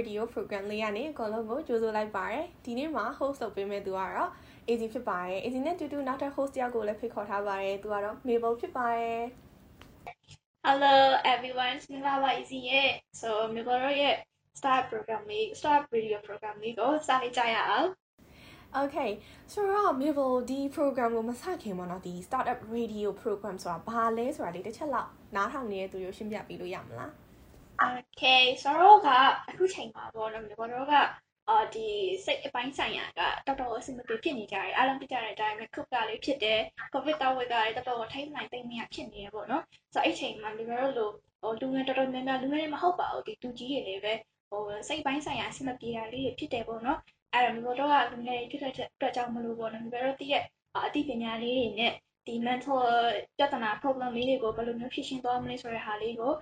Radio Program လေးကနေအကုန်လုံးကိုကြိုဆိုလိုက်ပါရယ်ဒီနေ့မှာ host လုပ်ပေးမယ့်သူကတော့ AZ ဖြစ်ပါရယ် AZ နဲ့တူတူနောက်ထပ် host တယောက်ကိုလည်းဖိတ်ခေါ်ထားပါရယ်သူကတော့ Mabel ဖြစ်ပါရယ် Hello everyone မင်္ဂလာပါ Easy ရဲ့ so Mabel ရဲ့ start program လေး start radio program လေးကိုစလိုက်ကြရအောင် Okay ဆိုတော့ Mabel ဒီ program ကိုမစခင်ပေါ့နော်ဒီ startup radio program ဆိုတာဘာလဲဆိုတာဒီတစ်ချက်လောက်နားထောင်နေတဲ့သူတို့ရှင်းပြပေးလို့ရမလား Okay ဆိုတော့ကအခုချိန်မှာပေါ့နော် Mabel တို့ကအာဒီစိတ်အပိုင်းဆိုင်ရာကတော်တော်အဆင်မပြေဖြစ်နေကြတယ်အားလုံးသိကြတဲ့အတိုင်းပဲခုကလေးဖြစ်တယ် covid တောက်ဝေကလည်းတော်တော်ထိမ့်နိုင်သိမ့်မရဖြစ်နေရပေါ့နော်ဆိုတော့အဲ့ချိန်မှာ Mabel တို့လိုဟိုလူငယ်တော်တော်များများလူငယ်တွေမဟုတ်ပါဘူးဒီသူကြီးတွေလည်းပဲဟိုစိတ်ပိုင်းဆိုင်ရာအဆင်မပြေတာလေးတွေဖြစ်တယ်ပေါ့နော်အဲ့တော့မျိုးတော့ကလူငယ်တွေဖြစ်တဲ့အတွက်ကြောင့်မလို့ပေါ့နော်မျိုးတော့တည့်ရဲ့အသိပညာလေးတွေနဲ့ဒီ mental ပြဿနာ problem လေးတွေကိုဘယ်လိုမျိုးဖြေရှင်းသွားမလဲဆိုတဲ့ဟာလေးကို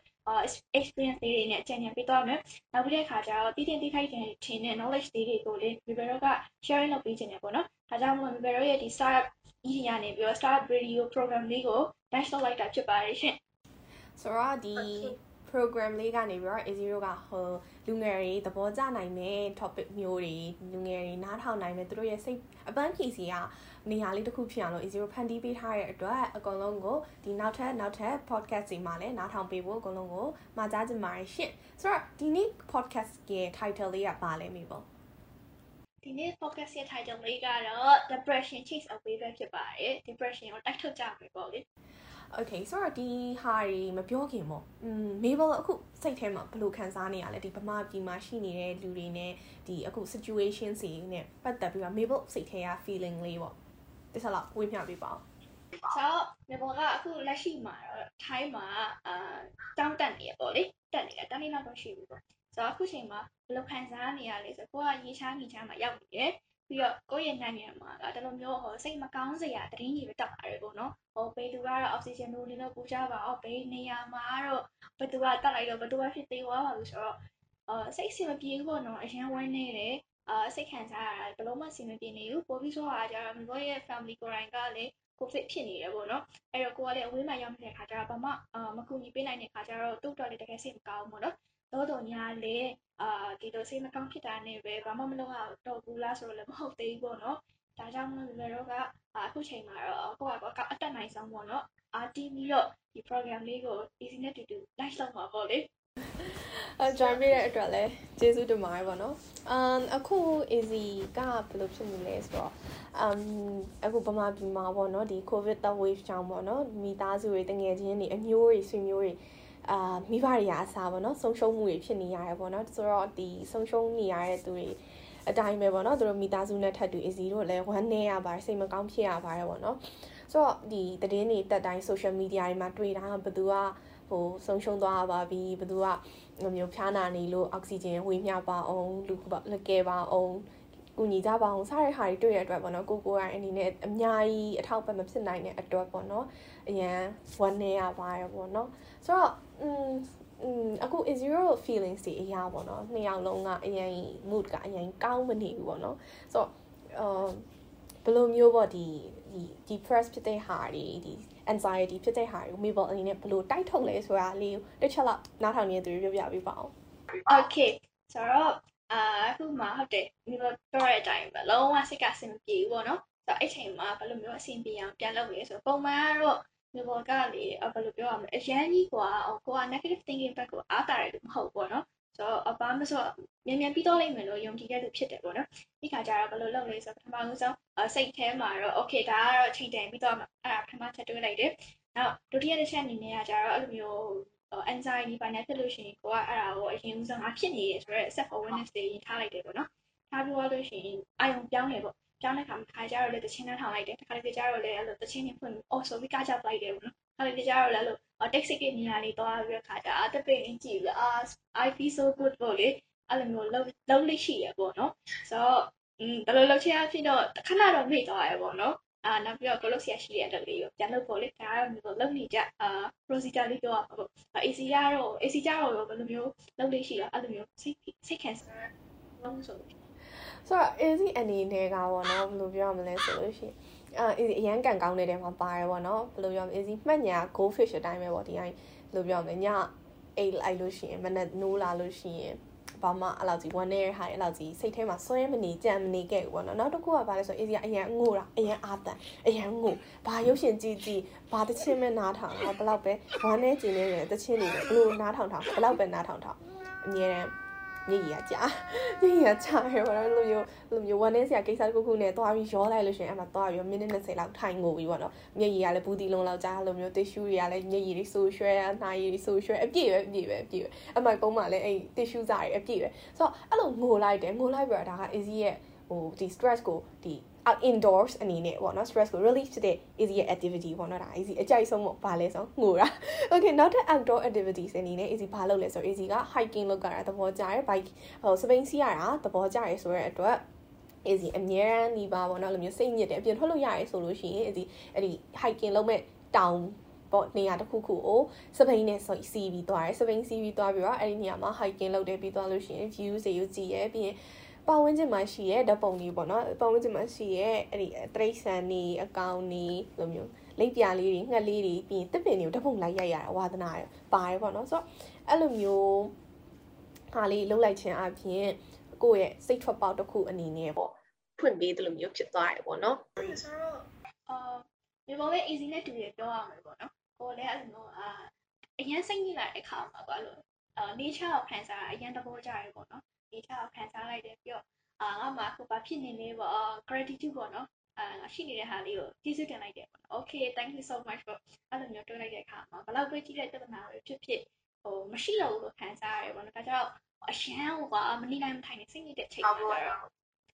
experience လေးတွေနဲ့အကြံဉာဏ်ပေးသွားမယ်။နောက်ပြီးတဲ့အခါကျတော့တည်တင်တိထိုက်တဲ့ထင်တဲ့ knowledge လေးတွေကိုလေ Vibero က sharing လုပ်ပေးခြင်းတယ်ပေါ့နော်။ဒါကြောင့်မို့ Vibero ရဲ့ဒီ startup ဤရနေပြီးတော့ startup radio program လေးကို launch လုပ်လိုက်တာဖြစ်ပါတယ်ရှင်။ဆိုတော့ဒီ program လေးကနေပြီးတော့ A0 ကဟိုလူငယ်တွေသဘောကျနိုင်တဲ့ topic မျိုးတွေလူငယ်တွေနားထောင်နိုင်တဲ့သူတို့ရဲ့စိတ်အပန်းဖြေစီကနေရာလေးတစ်ခုဖြစ်အောင်လို့ A0 ဖန်တီးပေးထားတဲ့အတွက်အကုန်လုံးကိုဒီနောက်ထပ်နောက်ထပ် podcast တွေမှာလည်းနားထောင်ပေးဖို့အကုန်လုံးကိုမှာကြားချင်ပါတယ်ရှင့်ဆိုတော့ဒီနေ့ podcast ရဲ့ title လေးကဘာလဲမေပေါ့ဒီနေ့ focus ရဲ့ title လေးကတော့ depression chase away ပဲဖြစ်ပါတယ် depression ကိုတိုက်ထုတ်ကြမယ်ပေါ့လေ Okay ဆိုတော့ဒီဟာတွေမပြောခင်ပေါ့อืม Mabel အခုစိတ်ထဲမှာဘယ်လိုခံစားနေရလဲဒီဗမာပြည်မှာရှိနေတဲ့လူတွေနဲ့ဒီအခု situation စီနဲ့ပတ်သက်ပြီးတော့ Mabel စိတ်ထဲက feeling လေးပေါ့တစ်ချက်လောက်ဝေးမျှပေးပါဦးဆိုတော့ Mabel ကအခုလက်ရှိမှာတော့ထိုင်းမှာအာတောင်းတက်နေရပေါ့လေတက်နေတာတန်းနေတော့ရှိပြီပေါ့ဆိုတော့အခုချိန်မှာဘယ်လိုခံစားနေရလဲဆိုတော့ကိုကရေချားမိချားမှာရောက်နေတယ် ပြီးတော့ကိုယ့်ရဲ့နိုင်ငံမှာကတလုံးမျိုးဟောစိတ်မကောင်းစရာတရင်ကြီးပဲတက်လာတယ်ပေါ့နော်ဟောဘေးသူကတော့ oxygen လိုနေတော့ပူကြပါအော်ဘေးနေရာမှာတော့ဘသူကတက်လိုက်တော့ဘသူကဖြစ်သေးသွားပါလို့ဆိုတော့အာစိတ်အဆင်မပြေဘူးပေါ့နော်အရင်ဝမ်းနေတယ်အာစိတ်ခံစားရတာဘယ်လိုမှအဆင်မပြေနေဘူးပိုပြီးဆိုတော့ကြာတော့မျိုးရဲ့ family ကိုယ်တိုင်ကလည်းကိုဖိတ်ဖြစ်နေတယ်ပေါ့နော်အဲ့တော့ကိုကလည်းအဝေးမှာရောက်နေတဲ့ခါကျတော့ဘာမှအာမကူညီပေးနိုင်တဲ့ခါကျတော့သူ့တော်လေးတကယ်စိတ်မကောင်းဘူးပေါ့နော် တော့တော့ညာလေအာဒီလိုစိတ်မကောင်းဖြစ်တာနဲ့ပဲဘာမှမလုပ်ရတော့ဘူးလားဆိုတော့လည်းမဟုတ်သေးဘူးပေါ့နော်ဒါကြောင့်မို့လို့လည်းတော့ကအခုချိန်မှာတော့ကိုယ့်ကအတက်နိုင်ဆုံးပေါ့နော်အာတီးပြီးတော့ဒီ program လေးကို easy နဲ့တူတူ live လုပ်မှာပေါ့လေအဲ join ပေးတဲ့အတွက်လည်းကျေးဇူးတင်ပါတယ်ပေါ့နော်။ um အခု easy ကဘယ်လိုဖြစ်နေလဲဆိုတော့ um အခုဗမာပြည်မှာပေါ့နော်ဒီ covid third wave ကြောင့်ပေါ့နော်မိသားစုတွေတငယ်ချင်းတွေအမျိုးတွေဆွေမျိုးတွေ အာမိဘတွေရာအစားပေါ့နော်ဆုံးရှုံးမှုတွေဖြစ်နေရတယ်ပေါ့နော်ဆိုတော့ဒီဆုံးရှုံးနေရတဲ့သူတွေအတိုင်းပဲပေါ့နော်သူတို့မိသားစုနဲ့ထပ်တူ easy တို့လည်းဝမ်းနေရပါတယ်စိတ်မကောင်းဖြစ်ရပါတယ်ပေါ့နော်ဆိုတော့ဒီသတင်းတွေတက်တိုင်း social media တွေမှာတွေ့တာဘယ်သူကဟိုဆုံးရှုံးသွားပါပြီဘယ်သူကမျိုးဖျားနာနေလို့အောက်ဆီဂျင်ဝေမျှပါအောင်လူလကဲပါအောင်ကူညီကြပါအောင်စတဲ့ဟာတွေတွေ့ရတဲ့အတွက်ပေါ့နော်ကိုကိုရိုင်းအနေနဲ့အများကြီးအထောက်ပံ့မဖြစ်နိုင်တဲ့အတွက်ပေါ့နော်အရန်ဝမ်းနေရပါတယ်ပေါ့နော်ဆိုတော့ อืมอืมအခု is zero feelings တွေအရာပေါ့နော်နှစ်ယောက်လုံးကအရင် mood ကအရင်ကောင်းမနေဘူးပေါ့နော်ဆိုတော့အာဘယ်လိုမျိုးပေါ့ဒီဒီ depress ဖြစ်တဲ့ဟာတွေဒီ anxiety ဖြစ်တဲ့ဟာတွေကို Mabel အနေနဲ့ဘယ်လိုတိုက်ထုတ်လဲဆိုတာလေးကိုတစ်ချက်လောက်နားထောင်နေတဲ့သူတွေပြောပြပေးပါဦး Okay ဆိုတော့အာအခုမှဟုတ်တယ် Mabel ပြောတဲ့အတိုင်းပဲလုံးဝစိတ်ကစင်မပြေဘူးပေါ့နော်ဆိုတော့အဲ့ချိန်မှာဘယ်လိုမျိုးအဆင်ပြေအောင်ပြန်လုပ်လဲဆိုတော့ပုံမှန်ကတော့ ဒီပေါ်ကလေဘယ်လိုပြောရမလဲအရန်ကြီးကွာကိုက negative thinking ဘက်ကိုအားတာတယ်လို့မဟုတ်ဘောနော်ဆိုတော့အပါမဆိုမြန်မြန်ပြီးတော့လိမ့်မယ်လို့ယုံကြည်တဲ့လူဖြစ်တယ်ပေါ့နော်ဒီခါကျတော့ဘယ်လိုလုပ်လဲဆိုတော့ပထမဆုံးစိတ်ထဲမှာတော့ okay ဒါကတော့ချိန်တယ်ပြီးတော့အဲ့ဒါပထမချက်တွေးလိုက်တယ်နောက်ဒုတိယတစ်ချက်အနေနဲ့ကကျတော့အဲ့လိုမျိုး anxiety ဘာနဲ့ဖြစ်လို့ရှိရင်ကိုကအဲ့ဒါကိုအရင်ဦးဆုံးငါဖြစ်နေရဆိုတော့ self awareness တွေထားလိုက်တယ်ပေါ့နော်ထားပြီးတော့လို့ရှိရင်အာယုံပြောင်းတယ်ပေါ့ ပြောင်းတဲ့ခါမှာခါကြတော့လေတချင်းနှထောင်လိုက်တယ်တခါလေကြတော့လေအဲ့လိုတချင်းနေဖွင့်ပြီးအော်ဆိုပြီးကကြပလိုက်တယ်ပေါ့နော်ခါလေကြတော့လေအဲ့လို text ကိနေရာလေးသွားပြီးခါကြအာတပိတ်အင်းကြည့်ပြီးအာ I feel so good ပေါ့လေအဲ့လိုမျိုးလုံးလုံးလေးရှိရပေါ့နော်ဆိုတော့อืมဘယ်လိုလုပ်ချင်အဖြစ်တော့ခဏတော့မေ့သွားရပေါ့နော်အာနောက်ပြီးတော့ကိုလုတ်ဆရာရှိတဲ့အတက်လေးကိုပြန်လုပ်ဖို့လေဒါကတော့မျိုးလုပ်နေကြအာ procedure လေးပြောရမှာပေါ့ AC ရတော့ AC ကြတော့ဘယ်လိုမျိုးလုပ်လေးရှိရအဲ့လိုမျိုးစိတ်စိတ်ခံစားလုံးဆိုလို့ ဆိုတော့ easy အနေနဲ့ကပေါ့နော်ဘယ်လိုပြောရမလဲဆိုလို့ရှိရင်အာ easy အရန်ကန်ကောင်းတဲ့တဲမှာပါတယ်ပေါ့နော်ဘယ်လိုပြောမလဲ easy မှတ်ညာ go fish အတိုင်းပဲပေါ့ဒီအိုင်းဘယ်လိုပြောမလဲညအိတ်လိုက်လို့ရှိရင်မနက်နိုးလာလို့ရှိရင်ဘာမှအဲ့လောက်ကြီးဝမ်းနေရဟာအဲ့လောက်ကြီးစိတ်ထဲမှာဆွဲမနေကြံမနေခဲ့ဘူးပေါ့နော်နောက်တစ်ခုကဘာလဲဆိုအေးစီကအရန်ငိုတာအရန်အာတန်အရန်ငိုဘာရုပ်ရှင်ကြည့်ကြည့်ဘာတချင်းပဲနားထောင်တော့ဘလောက်ပဲဝမ်းနေကျင်နေတယ်တချင်းတွေပဲဘလို့နားထောင်ထောင်ဘလောက်ပဲနားထောင်ထောင်အမြဲတ မ်းညည်ရကြညည်ရကြရပါတော့လို့မျိုးလို့မျိုးဝမ်းနေစရာကိစ္စတစ်ခုခုနဲ့သွားပြီးရောလိုက်လို့ရှိရင်အဲ့မှာသွားပြီးမိနစ်20လောက်ထိုင်ငိုပြီးပေါ့နော်ညည်ရကလည်းဘူးတီလုံးလောက်ကြားလို့မျိုး tissue တွေကလည်းညည်ရတွေဆူရွှဲနှာရည်တွေဆူရွှဲအပြည့်ပဲအပြည့်ပဲအပြည့်ပဲအမိုက်ပုံးမှာလည်းအဲ့ tissue စာတွေအပြည့်ပဲဆိုတော့အဲ့လိုငိုလိုက်တယ်ငိုလိုက်ပြီးတော့ဒါက easy ရဲ့ ဟိုဒီ stress ကိုဒီ out indoors အနေနဲ့ပေါ့နော် stress ကို release ဖြစ်တဲ့ easy activity ပေါ့နော်ဒါ easy အကြိုက်ဆုံးပေါ့ဘာလဲဆိုငိုတာ okay နောက်ထပ် outdoor activities အနေနဲ့ easy ဘာလုပ်လဲဆို easy က hiking လုပ်ကြတာသဘောကျတယ် bike ဟို spain စီးရတာသဘောကျရဲဆိုတဲ့အတွက် easy အများရန်ဒီပါပေါ့နော်လိုမျိုးစိတ်ညစ်တယ်အပြင်ထွက်လို့ရရဲဆိုလို့ရှိရင် easy အဲ့ဒီ hiking လုပ်မဲ့တောင်ပေါ့နေရာတစ်ခုခုကိုစပိန်နဲ့ဆိုစီးပြီးသွားတယ်စပိန်စီးပြီးသွားပြီးတော့အဲ့ဒီနေရာမှာ hiking လုပ်တယ်ပြီးသွားလို့ရှိရင် view တွေယူကြည့်ရဲပြီးရင် ပတ်ဝန်းကျင်မှာရှိရဲဓာတ်ပုံတွေပေါ့နော်ပတ်ဝန်းကျင်မှာရှိရဲအဲ့ဒီတရိတ်ဆန်နေအကောင်နေလိုမျိုးလိပ်ပြာလေးတွေငှက်လေးတွေပြီးရင်တစ်ပင်တွေကိုဓာတ်ပုံလိုက်ရိုက်ရတာဝါသနာရပါတယ်ပေါ့နော်ဆိုတော့အဲ့လိုမျိုးဟာလေးလှုပ်လိုက်ခြင်းအပြင်ကိုယ့်ရဲ့စိတ်ထွက်ပေါက်တစ်ခုအနေနဲ့ပေါ့ဖွင့်ပေးတယ်လို့မျိုးဖြစ်သွားတယ်ပေါ့နော်ဆိုတော့အာဒီဘောပဲ easy နဲ့တူရပြောရမယ်ပေါ့နော်ကိုလည်းအဲ့လိုအာအရင်စိတ်ညစ်လာတဲ့အခါမှာကွာလို့အာ nature ကိုခံစားအရင်တဘောကြရပေါ့နော် nature ကိုခံစားလိုက်တယ်ပြီးတော့အာငါမှအခုဘာဖြစ်နေလဲပေါ့ gratitude ပေါ့နော်အာရှိနေတဲ့ဟာလေးကိုကျေးဇူးတင်လိုက်တယ်ပေါ့ okay thank you so much for အဲ့လိုမျိုးတွေးလိုက်တဲ့အခါမှာဘလောက်ပဲကြည့်တဲ့ပြဿနာတွေဖြစ်ဖြစ်ဟိုမရှိတော့ဘူးလို့ခံစားရတယ်ပေါ့နော်ဒါကြောင့်အရှမ်းဟိုကမနေနိုင်မထိုင်နေစိတ်ညစ်တဲ့အချိန်မှာတော့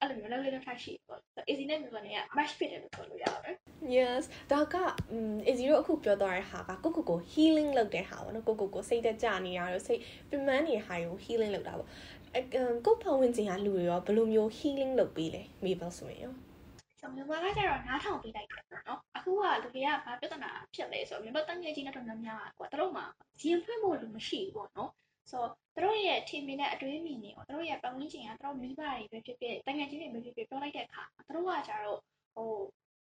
အဲ့လိုမျိုးလောက်လေးလောက်ထားရှိပေါ့ easy နဲ့မျိုးနဲ့ match ဖြစ်တယ်လို့ပြောလို့ရတယ် yes ဒါက easy တို့အခုပြောသွားတဲ့ဟာကကိုကိုကို healing လုပ်တဲ့ဟာပေါ့နော်ကိုကိုကိုစိတ်သက်ကြနေရတော့စိတ်ပြမန်းနေတဲ့ဟာကို healing လုပ်တာပေါ့ ကိုဖဝင်ခြင်းကလူတွေရောဘယ်လိုမျိုး healing လုပ်ပေးလဲ Mabel ဆိုရင်ရောဆိုမြန်မာကကျတော့နားထောင်ပေးလိုက်တယ်ပေါ့နော်အခုကလူတွေကဘာပြဿနာဖြစ်လဲဆိုတော့မြန်မာတငယ်ချင်းတွေတော့များများကွာတို့မှရင်ဖွင့်ဖို့လူမရှိဘူးပေါ့နော်ဆိုတော့တို့ရဲ့ထင်မြင်တဲ့အတွေးမြင်တွေကိုတို့ရဲ့ပတ်ဝန်းကျင်ကတို့မိဘတွေပဲဖြစ်ဖြစ်တငယ်ချင်းတွေပဲဖြစ်ဖြစ်ပြောလိုက်တဲ့အခါတို့ကကျတော့ဟို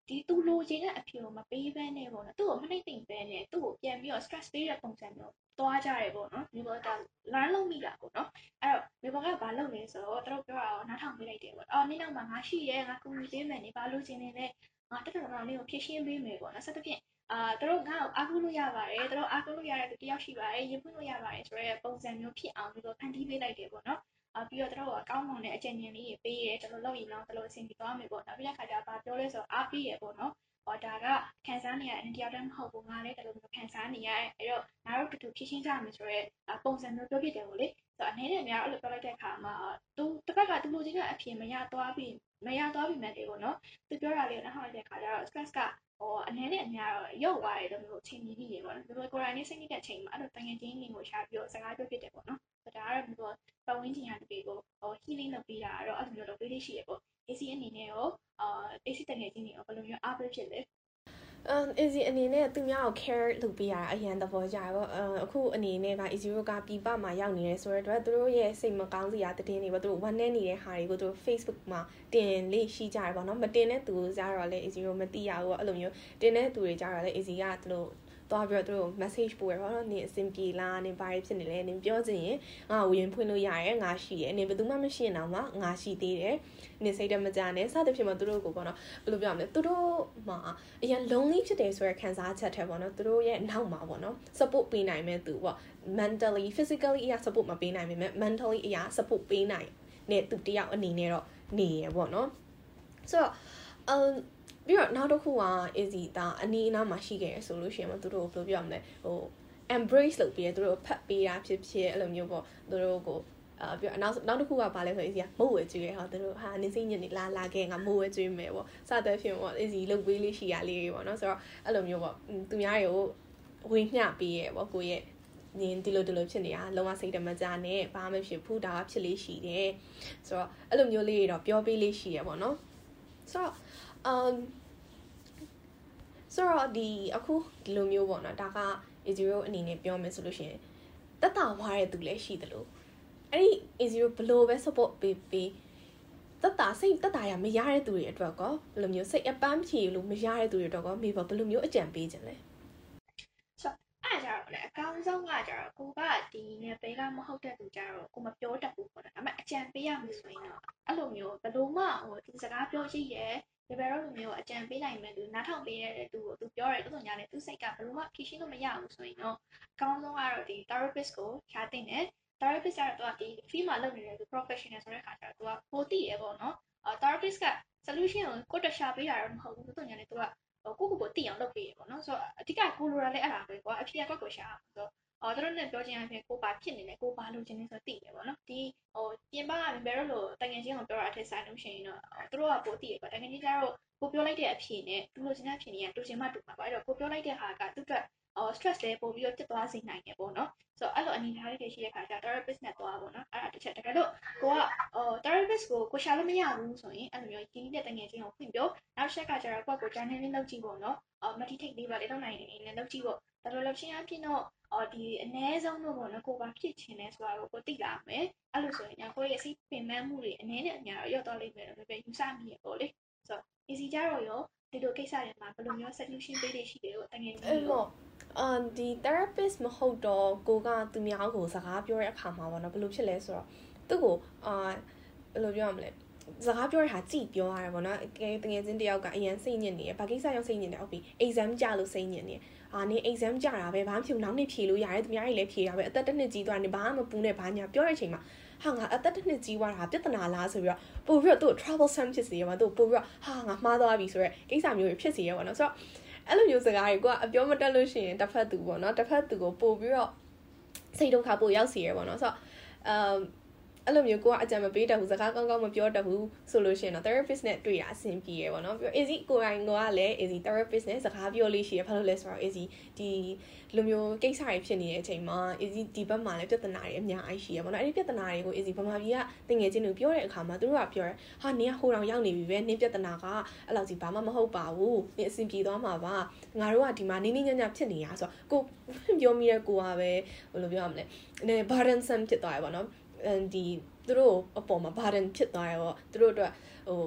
ဒီသူလိုချင်တဲ့အဖြေကိုမပေးဘဲနဲ့ပေါ့နော်သူ့ကိုမနှိမ့်သိမ့်ပဲနဲ့သူ့ကိုပြန်ပြီးတော့ stress ပေးတဲ့ပုံစံမျိုးသွားကြတယ်ပေါ့နော်မျိုးတော့ learn လုပ်မိတာပေါ့နော်အဲ့တော့မျိုးကဘာလုပ်လဲဆိုတော့တို့ပြောတာကိုနားထောင်ပေးလိုက်တယ်ပေါ့အော်နေ့နောက်မှာငါရှိရဲငါကူညီပေးမယ်နေဘာလို့ချင်နေလဲငါတက်တက်တော်လေးကိုဖြည့်ရှင်းပေးမယ်ပေါ့နော်ဆက်သဖြင့်အာတို့ငါ့ကိုအားကိုးလို့ရပါတယ်တို့အားကိုးလို့ရတဲ့သူတယောက်ရှိပါတယ်ရင်ဖွင့်လို့ရပါတယ်ဆိုတဲ့ပုံစံမျိုးဖြစ်အောင်မျိုးဖန်တီးပေးလိုက်တယ်ပေါ့နော်အာ ပြီးတော့တို့ကကောင်းမွန်တဲ့အကြံဉာဏ်လေးတွေပေးရဲတို့လောက်ရင်တော့တို့အဆင်ပြေသွားမယ်ပေါ့နောက်ပြီးတဲ့ခါကျတော့ပြောလဲဆိုတော့အားပေးရပေါ့နော်ဟောဒါကခံစားနေရတဲ့တရားတည်းမဟုတ်ဘူးငါလည်းဒီလိုမျိုးခံစားနေရတယ်အဲ့တော့ငါတို့တူတူဖြည့်ရှင်းကြမယ်ဆိုတော့ပုံစံမျိုးပြောဖြစ်တယ်ပေါ့လေဆိုတော့အနေနဲ့အများအဲ့လိုပြောလိုက်တဲ့အခါမှာသူတစ်ဖက်ကသူလိုချင်တဲ့အဖြစ်မရသွားပြီမရသွားပြီမဲ့လေပေါ့နော်သူပြောတာလေးကိုနားထောင်လိုက်တဲ့အခါကျတော့ stress ကဟိုအနေနဲ့အများတော့ရုပ်သွားတယ်လို့မျိုးချိန်ကြီးကြီးပေါ့နော်ဒီလိုကိုယ်တိုင်နဲ့စိတ်ညစ်တဲ့အချိန်မှာအဲ့လိုတငယ်ချင်းတွေကိုရှာပြီးတော့စကားပြောဖြစ်တယ်ပေါ့နော် ဒါကတော့ဒီလိုပတ်ဝန်းကျင်ရတပေကိုဟို healing လုပ်ပေးတာတော့အဲ့လိုမျိုးလုပ်ပေးလေးရှိရပေါ့ AC အနေနဲ့ရောအာ AC တငယ်ချင်းတွေရောဘယ်လိုမျိုးအားပေးဖြစ်လဲ um easy အနေနဲ့သူများကို care လုပ်ပေးရတာအရန်သဘောကျတယ်ပေါ့အခုအနေနဲ့က easy တို့ကပြပမှာရောက်နေတယ်ဆိုတော့သူတို့ရဲ့စိတ်မကောင်းစရာတည်င်းတွေပေါ့သူတို့ one နဲ့နေတဲ့ဟာတွေကိုသူတို့ Facebook မှာတင်လေးရှိကြတယ်ပေါ့နော်မတင်တဲ့သူကြတော့လေ easy တို့မသိရဘူးပေါ့အဲ့လိုမျိုးတင်တဲ့သူတွေကြတော့လေ easy ကသူတို့ သွားပြီးတော့သူတို့ message ပို့ရတော့နင်အဆင်ပြေလားနင်ဘာဖြစ်နေလဲနင်ပြောချင်ရင်ငါဝင်ဖွင့်လို့ရတယ်ငါရှိတယ်နင်ဘယ်သူမှမရှိရင်တော့မှငါရှိသေးတယ်နင်စိတ်တမကြနဲ့စသဖြင့်မှသူတို့ကိုပေါ့နော်ဘယ်လိုပြောရမလဲသူတို့မှာအရင် lonely ဖြစ်တယ်ဆိုရခံစားချက်ထဲပေါ့နော်သူတို့ရဲ့နောက်မှာပေါ့နော် support ပေးနိုင်မဲ့သူပေါ့ mentally physically အရာ support မပေးနိုင်ပေမဲ့ mentally အရာ support ပေးနိုင်နဲ့သူတယောက်အနေနဲ့တော့နေရပေါ့နော်ဆိုတော့ um ပြီးတော့နောက်တစ်ခုက easy ဒါအနီးအနားမှာရှိခဲ့ရဆိုလို့ရှိရင်မသူတို့ဘယ်လိုပြောရမလဲဟို embrace လုပ်ပြီးရသူတို့ဖတ်ပေးတာဖြစ်ဖြစ်အဲ့လိုမျိုးပေါ့သူတို့ကိုအာပြီးတော့နောက်နောက်တစ်ခုကဘာလဲဆို easy ကမို့ဝဲကျွေးရဟာသူတို့ဟာနေစိညနေလာလာခဲ့ငါမို့ဝဲကျွေးမယ်ပေါ့စသဖြင့်ပေါ့ easy လုပ်ပေးလေးရှိရလေးပေါ့နော်ဆိုတော့အဲ့လိုမျိုးပေါ့သူများတွေကိုဝေမျှပေးရပေါ့ကိုရဲ့နင်ဒီလိုဒီလိုဖြစ်နေတာလုံးဝစိတ်တမကြနဲ့ဘာမှဖြစ်ဘူးဒါကဖြစ်လေးရှိတယ်ဆိုတော့အဲ့လိုမျိုးလေးတွေတော့ပြောပေးလေးရှိရပေါ့နော်ဆိုတော့ um ဆိုတော့ဒီအခုဒီလိုမျိုးပေါ့နော်ဒါက A0 အနေနဲ့ပြောမယ်ဆိုလို့ရှိရင်တက်တာဝါတဲ့သူလည်းရှိတယ်လို့အဲ့ဒီ A0 ဘလို့ပဲ support ပေးပေးတက်တာစိတ်တက်တာရမရတဲ့သူတွေအတွက်ကောဘယ်လိုမျိုးစိတ်အပန်းဖြေလို့မရတဲ့သူတွေအတွက်ကောမေဘဘယ်လိုမျိုးအကြံပေးခြင်းလဲဆိုအဲ့ဒါကြတော့လေအကောင်းဆုံးကကြတော့ကိုကဒီနယ်ပယ်ကမဟုတ်တဲ့သူကြတော့ကိုမပြောတတ်ဘူးပေါ့နော်ဒါပေမဲ့အကြံပေးရမယ်ဆိုရင်တော့အဲ့လိုမျိုးဘယ်လိုမှဟိုသူစကားပြောရှိရဲ ဒီဘယ်တော့လိုမျိုးအကြံပေးနိုင်မဲ့သူနားထောင်ပေးရတဲ့သူကိုသူပြောတယ်သူတို့ညာနဲ့သူစိတ်ကဘယ်လိုမှဖြေရှင်းလို့မရဘူးဆိုရင်တော့အကောင်းဆုံးကတော့ဒီ therapist ကိုရှားတင်တယ် therapist ကတော့သူကဒီ field မှာလုပ်နေတဲ့သူ professional ဆိုတဲ့ခါကျတော့သူကပိုသိရပေါ့နော်အာ therapist က solution ကိုကိုတရှာပေးတာတော့မဟုတ်ဘူးသူတို့ညာနဲ့သူကကိုကိုကိုသိအောင်လုပ်ပေးရပေါ့နော်ဆိုတော့အဓိကကိုလိုတာလည်းအဲ့ဒါပဲကွာအဖြေကွက်ကိုရှာဆိုတော့ အော်တို့နဲ့ပြောချင်အဖြစ်ကိုပါဖြစ်နေတယ်ကိုပါလို့ခြင်းနေဆိုသိတယ်ပေါ့နော်ဒီဟိုပြင်ပကဘယ်လိုလို့တကယ်ချင်းကိုပြောတာအထက်ဆိုင်လို့ရှိရင်တော့တို့ကပိုသိရပေါ့တကယ်ချင်းကျတော့ကိုပြောလိုက်တဲ့အဖြေနဲ့သူလိုချင်တဲ့အဖြေနဲ့တူချင်မှတူမှာပေါ့အဲ့တော့ကိုပြောလိုက်တဲ့ဟာကသူ့အတွက်အော် stress လေးပို့ပြီးတော့တက်သွားစေနိုင်တယ်ပေါ့နော်ဆိုတော့အဲ့လိုအနေထားလေးတွေရှိတဲ့ခါကျ therapist နဲ့သွားပေါ့နော်အဲ့ဒါတစ်ချက်တကယ်လို့ကိုကအော် therapist ကိုကိုရှာလို့မရဘူးဆိုရင်အဲ့လိုမျိုးကြီးတဲ့တငယ်ချင်းကိုဖွင့်ပြောနောက်ချက်ကကျတော့ကိုကကို journaling လုပ်ကြည့်ပေါ့နော်အော် meditate လေးပါလေးလုပ်နိုင်ရင်လည်းလုပ်ကြည့်ပေါ့ဒါလိုလုပ်ချင်းအဖြစ်တော့ အော်ဒီအ ਨੇ ဆုံးတော့ပေါ့နော်ကိုပါဖြစ်ချင်လဲဆိုတာကိုကိုသိလာမယ်အဲ့လိုဆိုရင်ညကိုရဲ့စိတ်ပင်ပန်းမှုတွေအ ਨੇ နဲ့အများတော့ရော့တော့လိမ့်မယ်လို့ပဲယူဆမိရပေါ့လေဆိုတော့ easy ကြတော့ရောဒီလိုကိစ္စတွေမှာဘယ်လိုမျိုး solution ပေးတွေရှိတယ်လို့တကယ်ကြီးအဲ့တော့အမ်ဒီ therapist မဟုတ်တော့ကိုကသူများကိုစကားပြောတဲ့အခါမှာပေါ့နော်ဘယ်လိုဖြစ်လဲဆိုတော့သူ့ကိုအာဘယ်လိုပြောရမလဲ စကားပြောရတာကြည်ပြောရတယ်ပေါ့နော်တကယ်တကယ်ချင်းတယောက်ကအရင်စိတ်ညစ်နေရဘာကိစ္စရောက်စိတ်ညစ်နေဟုတ်ပြီ exam ကြလို့စိတ်ညစ်နေအာနေ exam ကြတာပဲဘာမှမဖြစ်ဘူးနောက်နေ့ဖြေလို့ရတယ်သူများတွေလည်းဖြေတာပဲအသက်တစ်နှစ်ကြီးသွားနေဘာမှမပူနဲ့ဘာညာပြောတဲ့အချိန်မှာဟာငါအသက်တစ်နှစ်ကြီးသွားတာပြဿနာလားဆိုပြီးတော့ပို့ပြီးတော့သူ့ trouble sum ဖြစ်စေရမှာသူ့ပို့ပြီးတော့ဟာငါမှားသွားပြီဆိုတော့ကိစ္စမျိုးတွေဖြစ်စေရပါတော့ဆိုတော့အဲ့လိုမျိုးစကားတွေကိုကအပြောမတက်လို့ရှိရင်တစ်ဖက်သူပေါ့နော်တစ်ဖက်သူကိုပို့ပြီးတော့စိတ်ဒုက္ခပို့ရောက်စီရပေါ့နော်ဆိုတော့အမ် အဲ့လိုမျိုးကိုကအကြံမပေးတတ်ဘူးစကားကောင်းကောင်းမပြောတတ်ဘူးဆိုလို့ရှိရင်တော့ therapist နဲ့တွေ့တာအဆင်ပြေရပေါ့နော်ပြီးတော့ easy ကိုယ်တိုင်ကလည်း easy therapist နဲ့စကားပြောလို့ရှိရဘာလို့လဲဆိုတော့ easy ဒီလိုမျိုးကိစ္စတွေဖြစ်နေတဲ့အချိန်မှာ easy ဒီဘက်မှာလည်းပြဿနာတွေအများကြီးရှိရပေါ့နော်အဲ့ဒီပြဿနာတွေကို easy ဗမာပြည်ကတင်ငယ်ချင်းတွေပြောတဲ့အခါမှာသူတို့ကပြောတယ်ဟာနင်ကဟိုတောင်ရောက်နေပြီပဲနင်ပြဿနာကအဲ့လောက်ကြီးဘာမှမဟုတ်ပါဘူးနင်အဆင်ပြေသွားမှာပါငါတို့ကဒီမှာနင်းနင်းညံ့ညံ့ဖြစ်နေရဆိုတော့ကိုပြောမိတဲ့ကိုကပဲဘယ်လိုပြောရမလဲနည်း burdensome ဖြစ်သွားရပါတော့ ဒီသူတို့အပေါ်မှာ burden ဖြစ်သွားရောသူတို့အတွက်ဟို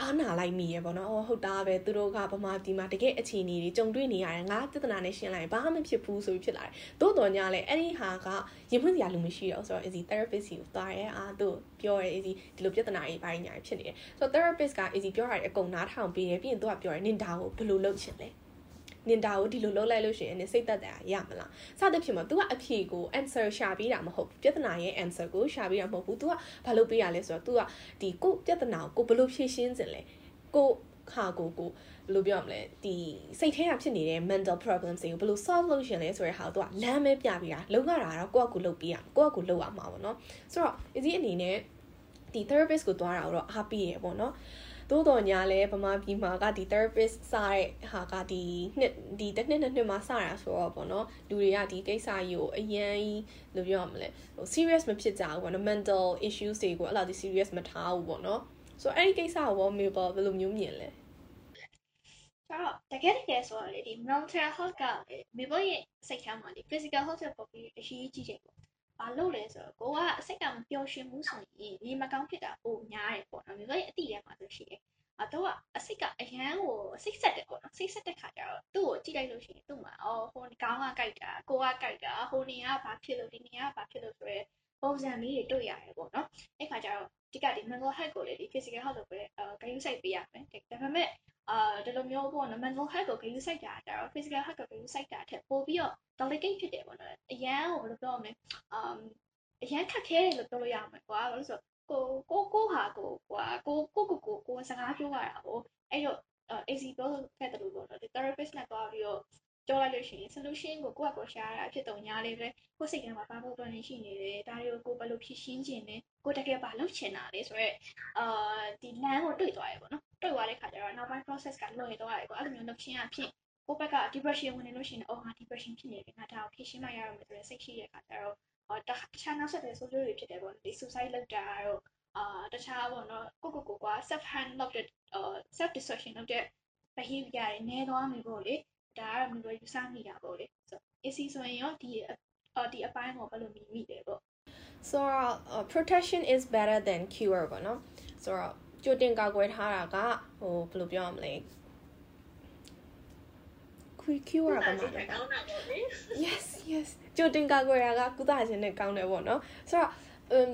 အားနာလိုက်မိရပေါ့နော်။အော်ဟုတ်တာပဲသူတို့ကဗမာပြည်မှာတကယ်အခြေအနေတွေကြုံတွေ့နေရတယ်။ငါပြဿနာနဲ့ရှင်းလိုက်ဘာမှမဖြစ်ဘူးဆိုပြီးဖြစ်လာတယ်။သို့တော်ညာလဲအဲ့ဒီဟာကရင်ဖွင့်စရာလူမရှိတော့ဆိုတော့ easy therapist ကိုသွားရဲအားသူပြောရဲ easy ဒီလိုပြဿနာတွေဘာညာဖြစ်နေတယ်။ဆိုတော့ therapist က easy ပြောတာတွေအကုန်နားထောင်ပေးတယ်ပြီးရင်သူကပြောတယ်နင်ဒါကိုဘယ်လိုလုပ်ချင်လဲ။ နင်ဒါကိုဒီလိုလုပ်လိုက်လို့ရှိရင်နင်စိတ်သက်သာရမလားစသဖြင့်မှာ तू ကအဖြေကို answer ရှာပေးတာမဟုတ်ဘူးပြဿနာရဲ့ answer ကိုရှာပေးတာမဟုတ်ဘူး तू ကဘာလုပ်ပေးရလဲဆိုတော့ तू ကဒီကိုပြဿနာကိုကိုဘယ်လိုဖြေရှင်းစင်လဲကိုခါကိုကိုဘယ်လိုပြောရမလဲဒီစိတ်ထဲကဖြစ်နေတဲ့ mental problems တွေကိုဘယ်လို solve လုပ်ရှင်လဲဆိုတဲ့ဟာကို तू ကလမ်းပဲပြပေးတာလုံရတာတော့ကိုယ့်အကူလုပ်ပေးရကိုယ့်အကူလုပ်ရမှာပေါ့နော်ဆိုတော့ easy အနေနဲ့ဒီ therapist ကိုသွားတာတော့အားပေးရပေါ့နော် သို့တော်ညာလဲဗမာပြည်မှာကဒီ therapist စတဲ့ဟာကဒီနှစ်ဒီတစ်နှစ်နှစ်နှစ်မှာစတာဆိုတော့ပေါ့နော်လူတွေကဒီကိစ္စကြီးကိုအရင်လို့ပြောရမလဲဟို serious မဖြစ်ကြဘူးပေါ့နော် mental issues တွေကိုအဲ့လောက်ဒီ serious မထားဘူးပေါ့နော်ဆိုတော့အဲ့ဒီကိစ္စကိုဘောမေဘောဘယ်လိုမျိုးမြင်လဲဆိုတော့တကယ်တကယ်ဆိုတော့လေဒီ mental health ကမေဘောရဲ့စိတ်ထဲမှာဒီ physical health ကိုပိုပြီးအရေးကြီးတယ်ပေါ့ ဘာလို့လဲဆိုတော့ကိုကအစိတ်ကမပျော်ရွှင်ဘူးဆိုရင်ဒီမကောင်းဖြစ်တာပိုများတယ်ပေါ့နော်မျိုးရဲ့အတိထဲမှာဆိုရှိတယ်အတော့အစိတ်ကအရန်ကိုစိတ်ဆက်တယ်ပေါ့နော်စိတ်ဆက်တဲ့ခါကျတော့သူ့ကိုကြည့်လိုက်လို့ရှိရင်သူ့မှာအော်ဟိုကောင်းကကြိုက်တာကိုကကြိုက်တာဟိုနေကဘာဖြစ်လို့ဒီနေကဘာဖြစ်လို့ဆိုရဲပုံစံလေးတွေတွေ့ရတယ်ပေါ့နော်အဲ့ခါကျတော့ဒီကဒီ mental health ကိုလေဒီ physical health ကိုပဲအဲဂရုစိုက်ပေးရမယ်ဒါပေမဲ့ အာဒီလိုမျိုးပေါ့နော် mental health ကိုဂရုစိုက်တာကျတော့ physical health ကိုဂရုစိုက်တာထက်ပိုပြီးတော့ delicate ဖြစ်တယ်ပေါ့နော်အရန်ကိုဘယ်လိုပြောရမလဲအမ်အရန်ခက်ခဲတယ်လို့ပြောလို့ရမှာကွာဘာလို့ဆိုကိုကိုကိုဟာကိုကွာကိုကိုကိုကိုကိုစကားပြောရတာကိုအဲ့တော့ AC ပြောခဲ့တယ်လို့ပေါ့နော်ဒီ therapist နဲ့တွားပြီးတော့ပြောလိုက်လို့ရှိရင် solution ကိုကိုယ့်အကိုရှာရတာဖြစ်တော့ညာလေးပဲကိုယ်စိတ်ထဲမှာဘာလို့ပြောနေရှိနေတယ်ဒါတွေကိုကိုယ်ဘယ်လိုဖြည့်ရှင်းခြင်းလဲကိုတကယ်ဘာလုပ်ချင်တာလဲဆိုတော့အာဒီလမ်းကိုတွေ့သွားရပေါ့နော် တွေ့သွားတဲ့ခါကျတော့နောက်ပိုင်း process ကလွယ်သွားတယ်ပေါ့အဲ့လိုမျိုးလုပ်ချင်းအဖြစ်ကိုယ့်ဘက်က depression ဝင်နေလို့ရှိရင်အော်ငါ depression ဖြစ်နေတယ်ငါဒါကိုဖြည့်ရှင်းမှရရမယ်ဆိုတဲ့စိတ်ရှိတဲ့ခါကျတော့တခြားနောက်ဆက်တဲ့ social တွေဖြစ်တယ်ပေါ့ဒီ suicide လုပ်တာတော့အာတခြားပေါ့နော်ကိုကိုကိုက self hand လုပ်တဲ့ self destruction လုပ်တဲ့ behavior တွေနည်းသွားပြီပေါ့လေဒါကတော့မျိုးယူဆမိတာပေါ့လေဆို AC ဆိုရင်ရောဒီဒီအပိုင်းကိုဘယ်လိုမြင်မိလဲပေါ့ so uh, protection is better than cure ပေါ့နော်ဆိုတော့ ကြိုတင်ကာကွယ်ထားတာကဟိုဘယ်လိုပြောရမလဲ cure ပါမှာ yes yes yes ကြိုတင်ကာကွယ်ရာကကုသခြင်းနဲ့ကောင်းတယ်ပေါ့နော်ဆိုတော့ um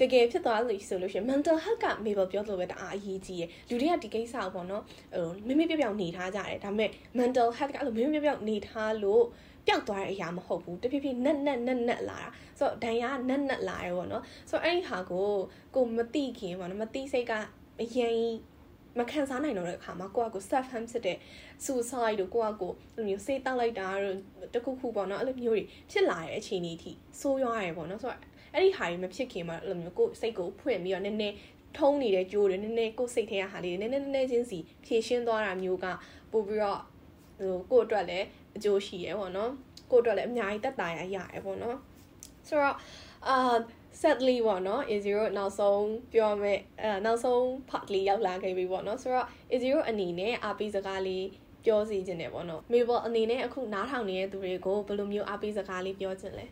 တကယ်ဖြစ်သွားလို့ဆိုလို့ရှိရင် mental health က Mabel ပြောလို့ပဲတအားအရေးကြီးရယ်လူတွေကဒီကိစ္စကိုပေါ့နော်ဟိုမိမိပြောင်ပြောင်နေထားကြတယ်ဒါပေမဲ့ mental health ကအဲ့လိုမိမိပြောင်ပြောင်နေထားလို့ပျောက်သွားတဲ့အရာမဟုတ်ဘူးတဖြည်းဖြည်းနက်နက်နက်နက်လာတာဆိုတော့ဒဏ်ရာနက်နက်လာရပေါ့နော်ဆိုတော့အဲ့ဒီဟာကိုကိုမသိခင်ပေါ့နော်မသိစိတ်က အရင်မခံစားနိုင်တော့တဲ့အခါမှာကိုကကို self harm ဖြစ်တဲ့ suicide တို့ကိုကကိုအဲ့လိုမျိုးစေးတောက်လိုက်တာတို့တခုခုပေါ့နော်အဲ့လိုမျိုးတွေဖြစ်လာတဲ့အခြေအနေအထိဆိုးရွားရယ်ပေါ့နော်ဆိုတော့အဲ့ဒီဟာတွေမဖြစ်ခင်မှာအဲ့လိုမျိုးကိုစိတ်ကိုဖွင့်ပြီးတော့နည်းနည်းထုံးနေတဲ့ကြိုးတွေနည်းနည်းကိုစိတ်ထဲကဟာလေးတွေနည်းနည်းနည်းနည်းချင်းစီဖြည့်ရှင်းသွားတာမျိုးကပို့ပြီးတော့ဟိုကိုအတွက်လည်းအကျိုးရှိရယ်ပေါ့နော်ကိုအတွက်လည်းအများကြီးတက်တာရရရယ်ပေါ့နော်ဆိုတော့အာ sadly ပေါ့နော် A0 နောက်ဆုံးပြောမယ်အဲနောက်ဆုံး part လေးရောက်လာခဲ့ပြီပေါ့နော်ဆိုတော့ A0 အနေနဲ့အားပေးစကားလေးပြောစီခြင်းတယ်ပေါ့နော် Mabel အနေနဲ့အခုနားထောင်နေတဲ့သူတွေကိုဘယ်လိုမျိုးအားပေးစကားလေးပြောခြင်းလဲ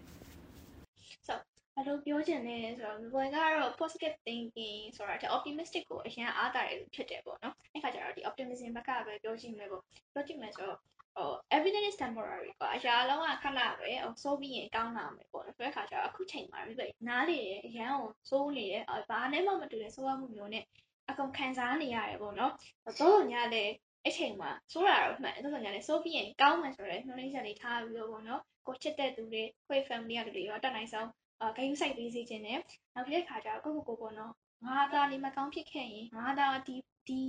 ဘယ်လိုပြောချင်လဲဆိုတော့ဘယ်ကတော့ positive thinking ဆိုတာ optimistic ကိုအရင်အားတာရဖြစ်တယ်ပေါ့နော်အဲ့ခါကျတော့ဒီ optimism ဘက်ကပဲပြောကြည့်မယ်ပေါ့ပြောကြည့်မယ်ဆိုတော့ ဟို everything is temporary ပေါ့အရာလုံးကခဏပဲဟိုစိုးပြီးရင်ကောင်းလာမယ်ပေါ့နော်ဆိုတဲ့ခါကျတော့အခုချိန်မှာပြီးနားလေအရန်ကိုစိုးနေတယ်ဘာနဲ့မှမတူတဲ့စိုးရမှုမျိုးနဲ့အကုန်ခံစားနေရတယ်ပေါ့နော်တော့ညလည်းအချိန်မှာစိုးရတော့မှန်တော့ညလည်းစိုးပြီးရင်ကောင်းမှဆိုရဲနှုတ်လေးချက်လေးထားပြီးတော့ပေါ့နော်ကိုချစ်တဲ့သူတွေခွေ family ရတွေရောတက်နိုင်ဆုံးအာဂယုစိုက်ပေးစေခြင်းနဲ့နောက်တစ်ခါကျတော့ကိုကိုကိုပေါ့နော်ငါသားနေမကောင်းဖြစ်ခဲ့ရင်ငါသားဒီ ဒီ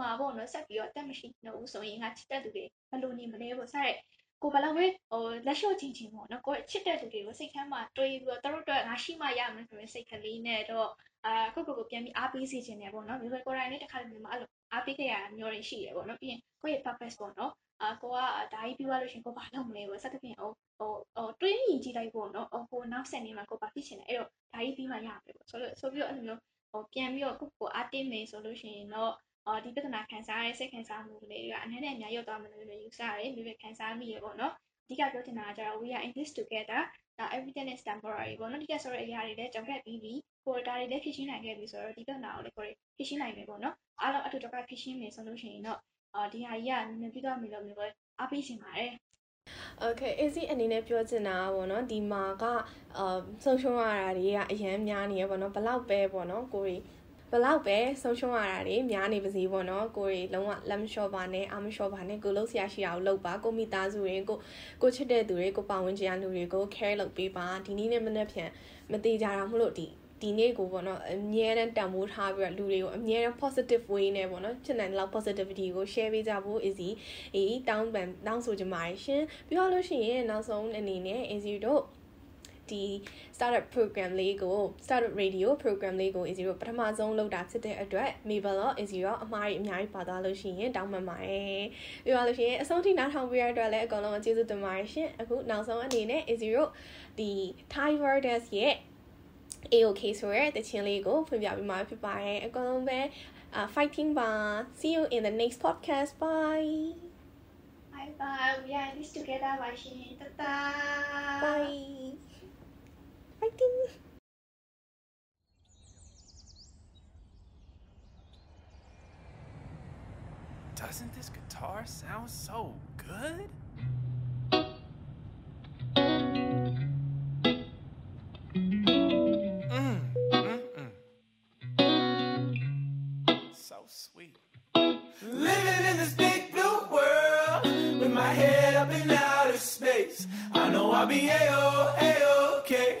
မှာပေါ့နော်ဆက်ပြီးတော့တက်မရှိတော့ဘူးဆိုရင်ငါချစ်တဲ့သူတွေဘယ်လိုနေမလဲပေါ့ဆက်ရဲကိုဘယ်လောက်ပဲဟိုလက်လျှော့ချင်းချင်းပေါ့နော်ကိုချစ်တဲ့သူတွေကိုစိတ်ထဲမှာတွေးပြီးတော့တို့တို့ငါရှိမှရမယ်ဆိုရင်စိတ်ကလေးနဲ့တော့အာကိုကိုကိုပြန်ပြီးအားပေးစေခြင်းနဲ့ပေါ့နော်မျိုးပဲကိုယ်တိုင်လေးတစ်ခါတည်းမှာအဲ့လိုအားပေးခဲ့ရတာမျိုးတွေရှိတယ်ပေါ့နော်ပြီးရင်ကိုယ့်ရဲ့ purpose ပေါ့နော်အာကိုကဒါကြီးပြီးသွားလို့ရှင်ကိုဘာလုပ်မလဲပေါ့စသဖြင့်ဟိုဟိုဟိုတွေးရင်ကြည့်လိုက်ပေါ့နော်ဟိုနောက်ဆက်နေမှာကိုဘာဖြစ်ချင်လဲအဲ့တော့ဒါကြီးပြီးမှရမယ်ပေါ့ဆိုလို့ဆိုပြီးတော့အဲ့လိုမျိုးဟိုပြန်ပြီးတော့ကိုကိုအားတင်းမယ်ဆိုလို့ရှိရင်တော့ အော်ဒီပြဿနာခံစားရတဲ့စိတ်ခံစားမှုတွေကအနည်းနဲ့အများရောက်သွားမယ်လို့ယူဆရတယ်မိမိခံစားမိရပေါ့နော်အဓိကပြောချင်တာကကျတော့ we are in this together now everything is temporary ပေါ့နော်ဒီကဆိုတဲ့အရာတွေလည်းကြောက်ခဲ့ပြီးပြီကိုဒါတွေလည်းဖြည့်ရှင်းနိုင်ခဲ့ပြီဆိုတော့ဒီပြဿနာကိုလည်းကိုဖြည့်ရှင်းနိုင်မယ်ပေါ့နော်အားလုံးအတူတကွဖြည့်ရှင်းမယ်ဆိုလို့ရှိရင်တော့အာဒီဟာကြီးကနည်းနည်းပြီးတော့မလို့မျိုးပဲအားပေးချင်ပါတယ် Okay easy အနေနဲ့ပြောချင်တာပေါ့နော်ဒီမှာကအာဆုံးရှုံးရတာတွေကအရန်များနေရပေါ့နော်ဘလောက်ပဲပေါ့နော်ကိုရီ ဘလောက်ပဲဆုံးရှုံးရတာတွေများနေပါစေပေါ့နော်ကိုရီလုံးဝလက်မလျှော့ပါနဲ့အာမလျှော့ပါနဲ့ကိုလုံးဆရာရှိတာကိုလုပ်ပါကိုမိသားစုတွေကိုကိုချစ်တဲ့သူတွေကိုပတ်ဝန်းကျင်လူတွေကို care လုပ်ပေးပါဒီနေ့နဲ့မနေ့ပြန်မသေးကြတာမလို့ဒီဒီနေ့ကိုပေါ့နော်အမြဲတမ်းတန်ဖိုးထားပြီးတော့လူတွေကိုအမြဲတမ်း positive way နဲ့ပေါ့နော်ဖြစ်နိုင်တဲ့လောက် positivity ကို share ပေးကြဖို့ easy အေးတောင်းပန်တောင်းဆိုကြပါရှင်ပြီးတော့လို့ရှိရင်နောက်ဆုံးအနေနဲ့ easy တို့ ဒီ startup program လေးကို startup radio program လေးကို easy တို့ပထမဆုံးလုပ်တာဖြစ်တဲ့အတွက် Mabel ရော easy ရောအမှားကြီးအများကြီးပါသွားလို့ရှိရင်တောင်းပန်ပါတယ်ပြီးတော့လို့ရှိရင်အဆုံးထိနားထောင်ပေးရတဲ့အတွက်လည်းအကုန်လုံးကျေးဇူးတင်ပါတယ်ရှင်အခုနောက်ဆုံးအနေနဲ့ easy တို့ဒီ Thai Verdes ရဲ့ AOK ဆိုရဲတခြင်းလေးကိုဖွင့်ပြပေးမှာဖြစ်ပါတယ်အကုန်လုံးပဲ fighting ပါ see you in the next podcast bye bye bye we are in this together ပါရှင် တတာ bye fighting Doesn't this guitar sound so good? Mm, mm, mm. So sweet. Living in this big blue world with my head up in outer space. I know I'll be A-O, A-OK.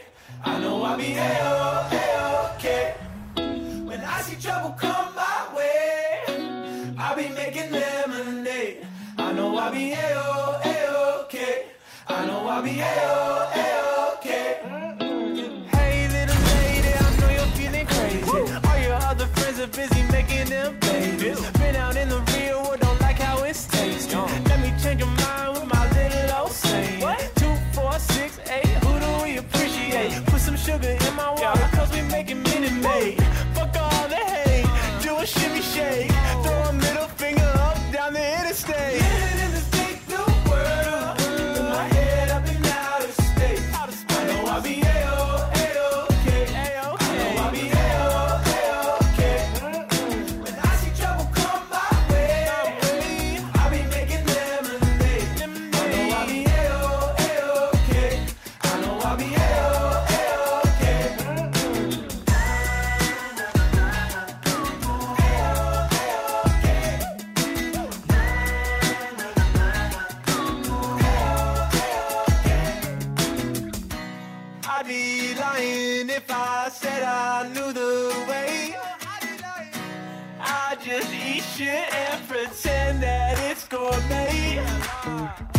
I be A-O, A-OK. When I see trouble come my way, I'll be making lemonade. I know I'll be A-O, oh, A-OK. I know I'll be A-O, oh, A-OK. If I said I knew the way. I just eat shit and pretend that it's gourmet.